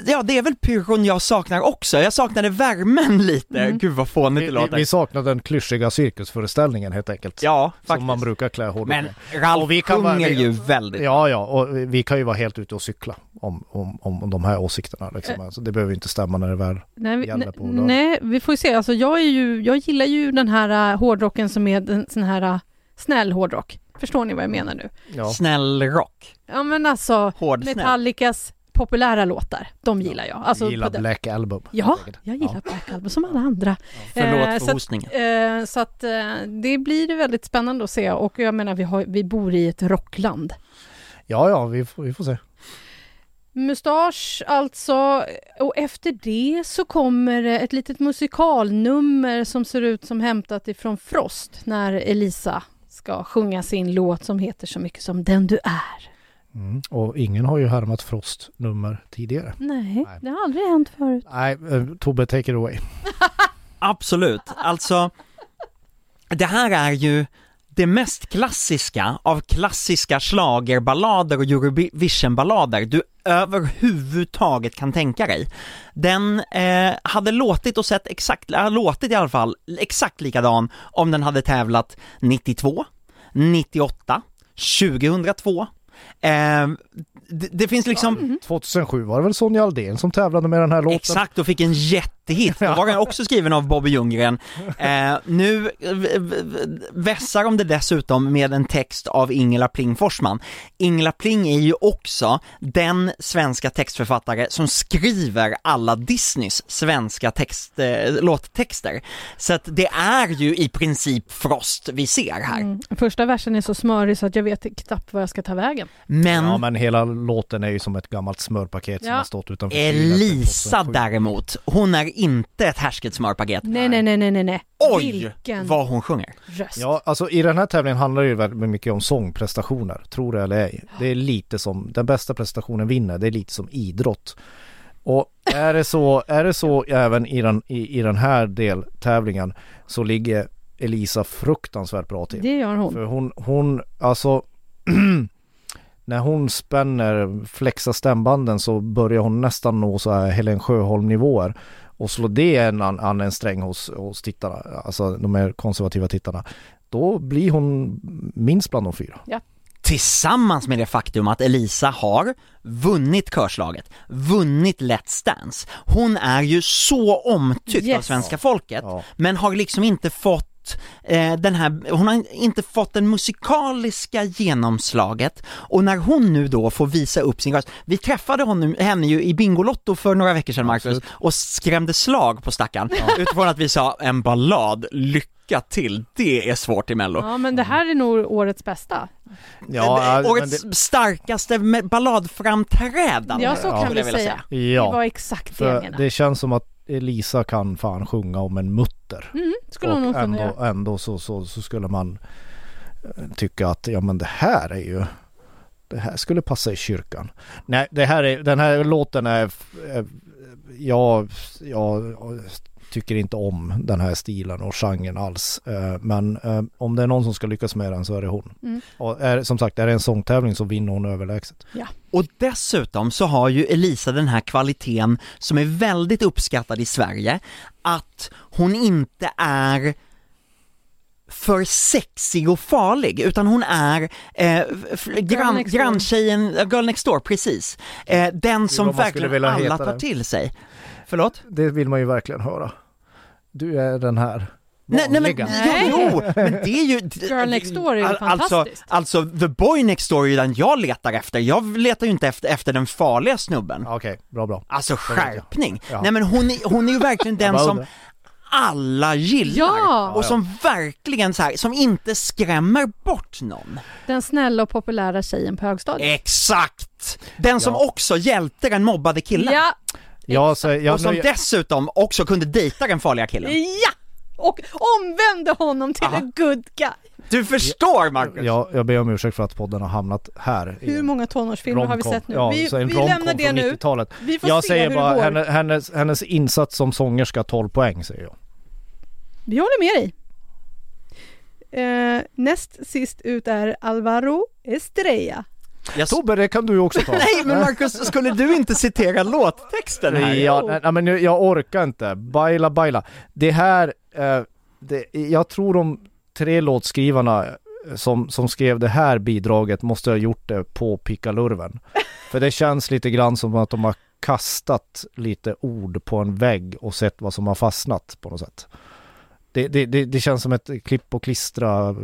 ja, det är väl pyron jag saknar också. Jag saknade värmen lite. Mm. Gud vad fånigt vi, det vi, låter. vi saknar den klyschiga cirkusföreställningen helt enkelt. ja, som faktiskt. man brukar klä hårdrock Men. Ralf Och vi kan sjunger vi- ju väldigt Ja, ja, och vi kan ju vara helt ute och cykla om, om, om de här åsikterna. Liksom. Alltså, det behöver inte stämma när det väl... Nej, vi, gäller på nej, vi får ju se. Alltså, jag, är ju, jag gillar ju den här uh, hårdrocken som är en sån här uh, snäll hårdrock. Förstår ni vad jag menar nu? Ja. snäll rock. Ja men alltså, Hård snäll. Metallicas populära låtar, de gillar jag. Alltså, gillar på den- Black Album. Ja, jag gillar Black Album som alla andra. Förlåt Eh, för så att- hostningen. Eh, så att eh, det blir väldigt spännande att se och jag menar vi, har, vi bor i ett rockland. Ja, ja, vi får, vi får se. Mustasch alltså, och efter det så kommer ett litet musikalnummer som ser ut som hämtat ifrån Frost när Elisa ska sjunga sin låt som heter så mycket som Den du är. Mm. Och ingen har ju härmat Frost nummer tidigare. Nej, Nej. det har aldrig hänt förut. Nej, eh, Tobbe, take it away. Absolut, alltså det här är ju det mest klassiska av klassiska schlagerballader och Eurovisionballader du överhuvudtaget kan tänka dig. Den eh, hade låtit och sett exakt, äh, låtit i alla fall, exakt likadan om den hade tävlat 92, 98, 2002. Eh, det, det finns liksom 2007 var det väl Sonja Aldén som tävlade med den här låten? Exakt, och fick en jättehit. Då var den också skriven av Bobby Ljunggren. Eh, nu vässar de det dessutom med en text av Ingela Pling Forsman. Ingela Pling är ju också den svenska textförfattare som skriver alla Disneys svenska text, eh, låttexter. Så att det är ju i princip Frost vi ser här. Mm. Första versen är så smörig så att jag vet knappt var jag ska ta vägen. Men Ja, men hela låten är ju som ett gammalt smörpaket som Ja. har stått utanför Elisa 2007. däremot, hon är inte ett härsket smörpaket. Nej, nej, nej, nej, nej, nej. Oj, Vilken vad hon sjunger. röst. Ja, alltså i den här tävlingen handlar det ju väldigt mycket om sångprestationer, tror det eller ej. Det är lite som, den bästa prestationen vinner, det är lite som idrott. Och är det så, är det så även i den, i, i den här deltävlingen så ligger Elisa fruktansvärt bra till. Det gör hon. För hon, hon, alltså <clears throat> när hon spänner, flexar stämbanden så börjar hon nästan nå så här Helen Sjöholm nivåer. Och slår det en an, an en sträng hos, hos tittarna, alltså de här konservativa tittarna. Då blir hon minst bland de fyra. tillsammans med det faktum att Elisa har vunnit körslaget, vunnit Let's Dance. Hon är ju så omtyckt av Yes. svenska folket, Ja. men har liksom inte fått eh, den här, hon har inte fått den musikaliska genomslaget och när hon nu då får visa upp sin röst, vi träffade honom, henne ju i Bingolotto för några veckor sedan Marcus Absolut. och skrämde slag på stackaren <laughs> utifrån att vi sa en ballad, lycka till, det är svårt i mello. Ja, men det här är nog årets bästa. Ja, Årets det, starkaste balladframträdande. Ja, så Ja. kan vi säga. Det ja, var exakt det jag menade. det känns som att Elisa kan fan sjunga om en mutter. Mm, skulle och ändå, göra. ändå så, så, så skulle man eh, tycka att ja men det här är ju det här skulle passa i kyrkan. Nej, det här är, den här låten är, är jag, jag tycker inte om den här stilen och genren alls. Eh, Men eh, om det är någon som ska lyckas med den så är det hon. Mm. Och är, som sagt, är det en sångtävling så vinner hon överlägset. Och dessutom så har ju Elisa den här kvaliteten som är väldigt uppskattad i Sverige, att hon inte är för sexig och farlig, utan hon är eh, grann, granntjejen, eh, girl next door, precis. Eh, den som verkligen alla tar den. till sig. Förlåt? Det vill man ju verkligen höra. Du är den här Nej, nej men. Nej. jo, men det är ju... Girl Next Door är ju alltså, fantastiskt. alltså, The Boy Next Door är ju den jag letar efter, jag letar ju inte efter, efter den farliga snubben. Okej, bra bra. Alltså skärpning! Ja. Nej men hon är, hon är ju verkligen den som alla gillar Ja! och som verkligen så här, som inte skrämmer bort någon. Den snälla och populära tjejen på högstadiet. Exakt! Den som Ja. också hjälpte den mobbade killen. Ja, Ja, så jag, och som nu- dessutom också kunde dejta den farliga killen. ja! Och omvände honom till Aha. en good guy. Du förstår Marcus! Ja, jag ber om ursäkt för att podden har hamnat här. Hur många tonårsfilmer har vi sett nu? Ja, vi vi lämnar det nu. 90-talet. Vi får Jag se säger hur bara, det går. henne, hennes, hennes insats som sångerska 12 poäng säger jag. Vi håller med dig. Eh, näst sist ut är Alvaro Estrella. Jag Tobbe, det kan du också ta. <laughs> Nej men Marcus, skulle du inte citera låttexten här? Ja, nej, nej, men jag orkar inte. Baila, baila. Det här, eh, det, jag tror de tre låtskrivarna eh, som, som skrev det här bidraget måste ha gjort det på pickalurven. <laughs> För det känns lite grann som att de har kastat lite ord på en vägg och sett vad som har fastnat på något sätt. Det, det, det, det känns som ett klipp och klistra,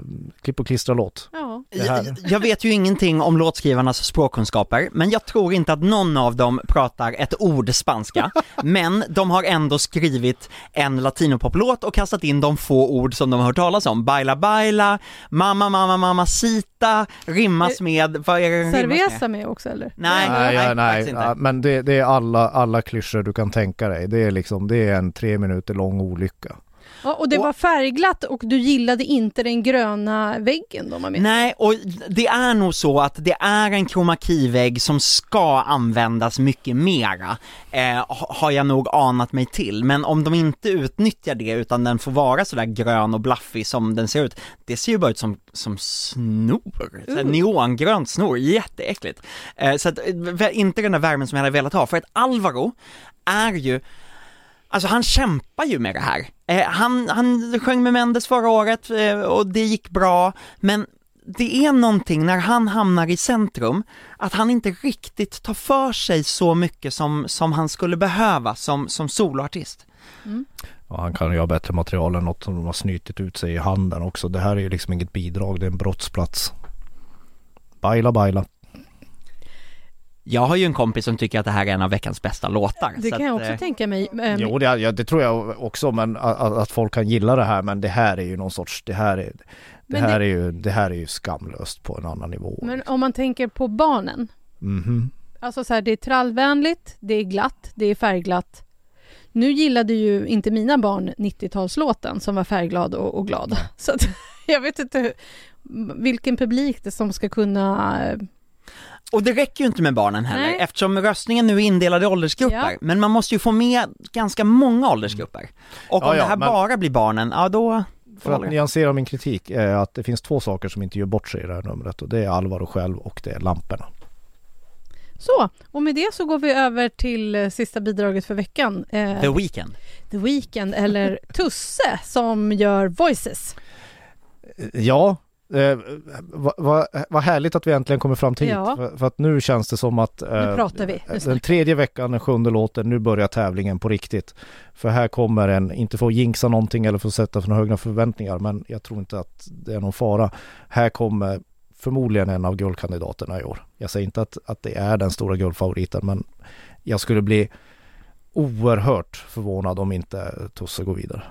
klipp och klistra låt. Ja. Jag, jag vet ju ingenting om låtskrivarnas språkkunskaper, men jag tror inte att någon av dem pratar ett ord spanska, <laughs> men de har ändå skrivit en latinopoplåt och kastat in de få ord som de har hört talas om. Baila baila, mamma mamma mamacita, rimmas med, vad är det rimmas med? Cerveza med också eller? Nej, Nej, nej, faktiskt inte. ja, men det, det är alla, alla klyschor du kan tänka dig. Det är liksom, det är en tre minuter lång olycka. Ja, och det Och- var färgglatt och du gillade inte den gröna väggen de har med. Nej, och det är nog så att det är en kromakivägg som ska användas mycket mera, eh, ha- har jag nog anat mig till. Men om de inte utnyttjar det utan den får vara sådär grön och blaffig som den ser ut, det ser ju bara ut som, som snor, Uh. neongrönt snor, jätteäckligt. Eh, så att, eh, inte den där värmen som jag hade velat ha, för att Alvaro är ju Alltså han kämpar ju med det här. Eh, han, han sjöng med Mendes förra året eh, och det gick bra, men det är någonting när han hamnar i centrum, att han inte riktigt tar för sig så mycket som, som han skulle behöva som, som soloartist. Ja, han kan ju ha bättre material än något som de har snytit ut sig i handen också. Det här är ju liksom inget bidrag, det är en brottsplats. Baila, baila. Jag har ju en kompis som tycker att det här är en av veckans bästa låtar. Det kan jag att, också eh, tänka mig. Ehm, Jo, det, ja, det tror jag också, men att, att folk kan gilla det här. Men det här är ju någon sorts, det här är, det Men här det- är ju, det här är ju skamlöst på en annan nivå. Men om man tänker på barnen. Mhm. Alltså så här, det är trallvänligt, det är glatt, det är färgglatt. Nu gillade ju inte mina barn 90-talslåten som var färgglad och, och glad. <laughs> Så att, jag vet inte hur, vilken publik det som ska kunna... Och det räcker ju inte med barnen heller Nej. eftersom röstningen nu är indelad i åldersgrupper. Ja. Men man måste ju få med ganska många åldersgrupper. Och Ja, om ja, det här men- bara blir barnen, ja då... För att nyansera min kritik är att det finns två saker som inte gör bort sig i det här numret. Och det är Alvaro själv och det är lamporna. Så, och med det så går vi över till eh, sista bidraget för veckan. Eh, The Weeknd. The Weeknd, eller <laughs> Tusse, som gör Voices. Ja, Eh, vad va, vad härligt att vi äntligen kommer fram till Ja. För, för att nu känns det som att eh. Nu den tredje veckan, den sjunde låten, nu börjar tävlingen på riktigt. För här kommer en, inte för att jinxa någonting eller för att sätta för några höga förväntningar, men jag tror inte att det är någon fara. Här kommer förmodligen en av guldkandidaterna i år. Jag säger inte att, att det är den stora guldfavoriten, men jag skulle bli oerhört förvånad om inte Tusse går vidare.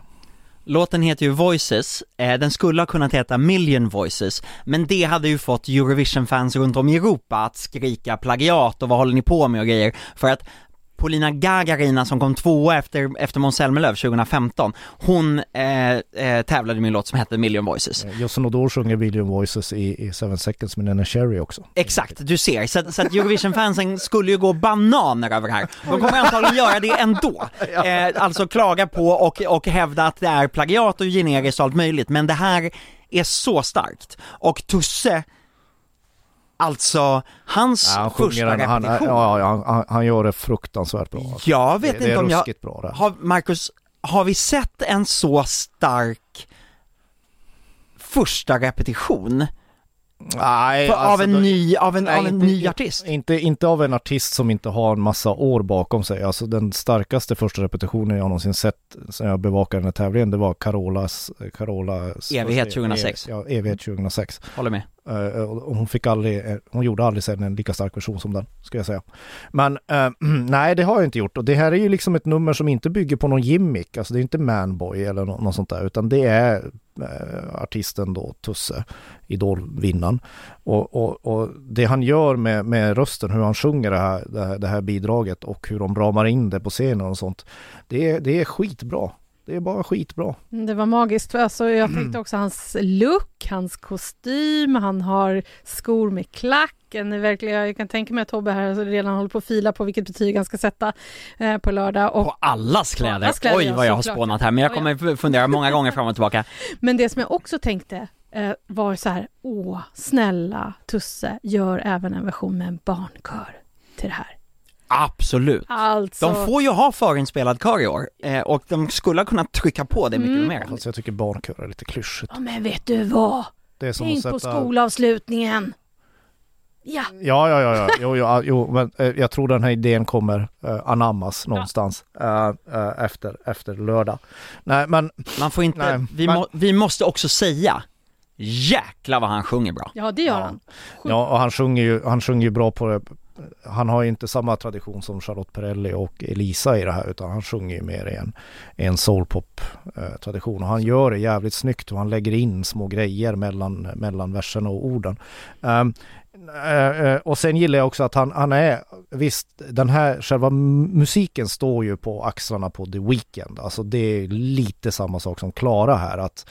Låten heter ju Voices, eh, den skulle ha kunnat heta Million Voices, men det hade ju fått Eurovision-fans runt om i Europa att skrika plagiat och vad håller ni på med och grejer, för att Polina Gagarina som kom tvåa efter, efter Måns Zelmerlöw 2015, hon eh, eh, tävlade med en låt som hette Million Voices. Eh, Justin Odor sjunger Billion Voices i, i Seven Seconds med Nene Cherry också. Exakt, du ser. Så, så att Eurovision-fansen skulle ju gå bananer över det här. De kommer antagligen göra det ändå. <laughs> Eh, alltså klaga på och, och hävda att det är plagiat och generiskt och allt möjligt, men det här är så starkt. Och Tusse, alltså hans Ja, han första han, repetition. ja, ja, han, han gör det fruktansvärt bra. Alltså. Jag vet det, det inte är om jag, bra det. har, Marcus, har vi sett en så stark första repetition? Nej, För, av alltså, en då- ny, av en, nej, av en inte- ny artist? Inte, inte av en artist som inte har en massa år bakom sig. Alltså den starkaste första repetitionen jag någonsin sett sen jag bevakade den här tävlingen, det var Carolas, Carolas Evighet första- 2006. Ja, Evighet 2006. Håller med. Eh, och hon fick aldrig, eh, hon gjorde aldrig sen en lika stark version som den, ska jag säga. Men eh, <clears throat> nej, det har jag inte gjort. Och det här är ju liksom ett nummer som inte bygger på någon gimmick, alltså det är inte Manboy eller nå- något sånt där, utan det är artisten då, Tusse, Idolvinnaren. Och, och, och det han gör med, med rösten, hur han sjunger det här, det, här, det här bidraget och hur de ramar in det på scenen och sånt, det är, det är skitbra. Det är bara skitbra. Det var magiskt. Alltså, jag tänkte också hans look, hans kostym, han har skor med klack. En är verkligen, jag kan tänka mig att Tobbe här redan håller på att fila på vilket betyg han ska sätta eh, på lördag. Och, På allas kläder. allas kläder, Oj vad jag har spånat här, men jag Ja, kommer fundera många gånger fram och tillbaka. <laughs> men det som jag också tänkte eh, var så här, åh, snälla Tusse, gör även en version med en barnkör till det här. Absolut. Alltså, De får ju ha förinspelad kör i år, eh, och de skulle ha kunnat trycka på det mycket Mm. mer. Alltså jag tycker barnkör är lite klyschigt. ja, men vet du vad? Det är som Tänk att på sätta... skolavslutningen. Ja, Ja, ja, ja, ja. Jo, jo, jo men eh, jag tror den här idén kommer eh, anammas någonstans eh, eh, efter, efter lördag. Nej, men Man får inte, Nej, vi, men- må, vi måste också säga, jäkla vad han sjunger bra. ja det gör Ja. han. ja, och han sjunger ju, han sjunger ju bra på det. Han har ju inte samma tradition som Charlotte Perrelli och Elisa i det här utan han sjunger ju mer i en, i en soulpop-tradition och han gör det jävligt snyggt och han lägger in små grejer mellan, mellan verserna och orden. Ehm, eh, eh, och sen gillar jag också att han, han är, visst den här själva musiken står ju på axlarna på The Weeknd. Alltså det är lite samma sak som Klara här att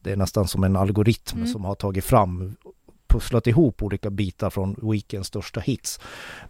det är nästan som en algoritm Mm. som har tagit fram pusslat ihop olika bitar från Weekends största hits.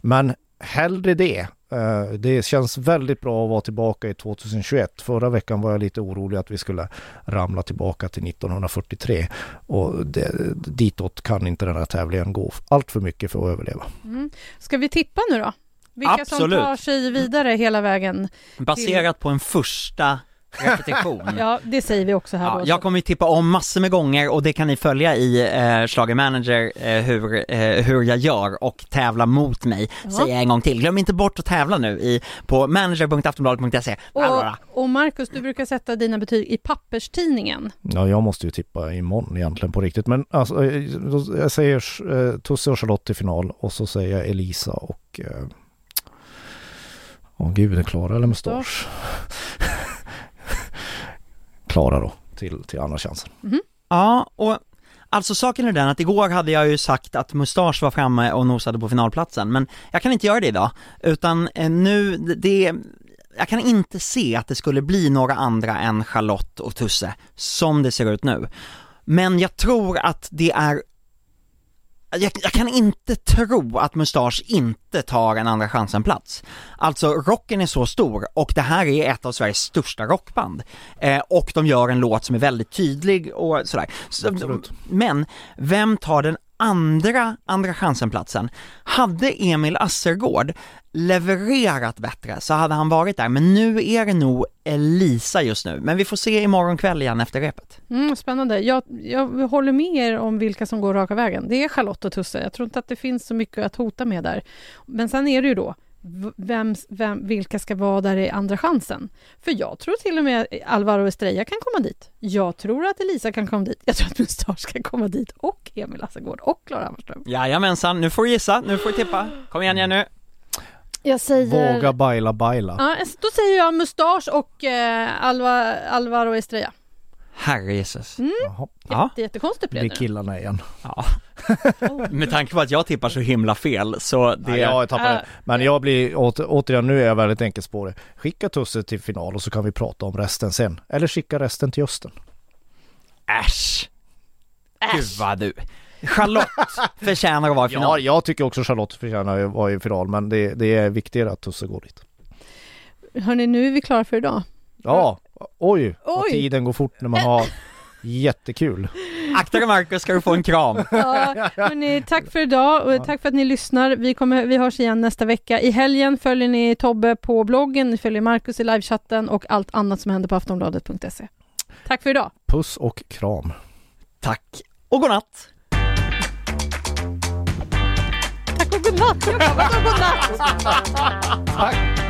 Men hellre det. Eh, Det känns väldigt bra att vara tillbaka i 2021. Förra veckan var jag lite orolig att vi skulle ramla tillbaka till 1943 och det, ditåt kan inte den här tävlingen gå allt för mycket för att överleva. Mm. Ska vi tippa nu då? Vilka som Absolut. tar sig vidare hela vägen? Baserat på en första repetition. Ja, det säger vi också här Ja, då. jag kommer ju tippa om massor med gånger och det kan ni följa i eh, Schlager Manager eh, hur, eh, hur jag gör och tävla mot mig, Ja. säger jag en gång till. Glöm inte bort att tävla nu i, på manager.aftonbladet.se. Och, och Marcus, du brukar sätta dina betyg i papperstidningen. Ja, jag måste ju tippa imorgon egentligen på riktigt. Men alltså, eh, jag säger eh, Tusse och Charlotte i final och så säger jag Elisa och... eh, Åh gud, är det Klara eller Mustasch? Klara då, till, till andra chansen. Mhm. Ja, och alltså saken är den att igår hade jag ju sagt att Mustasch var framme och nosade på finalplatsen, men jag kan inte göra det idag, utan eh, nu, det, jag kan inte se att det skulle bli några andra än Charlotte och Tusse, som det ser ut nu. Men jag tror att det är jag, jag kan inte tro att Mustasch inte tar en andra chansen-plats. Alltså rocken är så stor och det här är ett av Sveriges största rockband. Eh, och de gör en låt som är väldigt tydlig och sådär. Så, men vem tar den andra andra chansen-platsen. Hade Emil Assergård levererat bättre så hade han varit där, men nu är det nog Elisa just nu. Men vi får se imorgon kväll igen efter repet. Mm, spännande. Jag, jag håller med er om vilka som går raka vägen. Det är Charlotte och Tusse. Jag tror inte att det finns så mycket att hota med där. Men sen är det ju då, vem, vem, vilka ska vara där i andra chansen? För jag tror till och med Alvaro Estrella kan komma dit. Jag tror att Elisa kan komma dit. Jag tror att Mustasch kan komma dit och Emil Assergård och Klara Hammarström. Jajamensan, nu får du gissa, nu får du tippa. Kom igen Jenny. Jag säger... Våga baila baila. Ja, då säger jag Mustasch och eh, Alva, Alvaro Estrella. Herrejessus. Jaha, Ja. Jätte, jättekonstigt det blev är det. killarna igen. Ja. <laughs> Med tanke på att jag tippar så himla fel så det... Ja, jag tappade. Äh. Men jag blir, åter, återigen nu är jag väldigt enkelspårig. Skicka Tusse till final och så kan vi prata om resten sen. Eller skicka resten till Östen. Äsch! Gud vad du. Charlotte förtjänar att vara i Ja, final. jag tycker också Charlotte förtjänar att vara i final men det, det är viktigare att Tusse går dit. Hörni, nu är vi klara för idag. Ja, oj, vad Oj. tiden går fort när man har jättekul. Akta dig Marcus ska du få en kram. <laughs> Ja, hörni, tack för idag och tack för att ni lyssnar. Vi, kommer, vi hörs igen nästa vecka. I helgen följer ni Tobbe på bloggen, ni följer Markus i livechatten och allt annat som händer på aftonbladet.se. Tack för idag. Puss och kram. Tack och godnatt. Tack och godnatt. <laughs> Jag kan godnatt. Tack.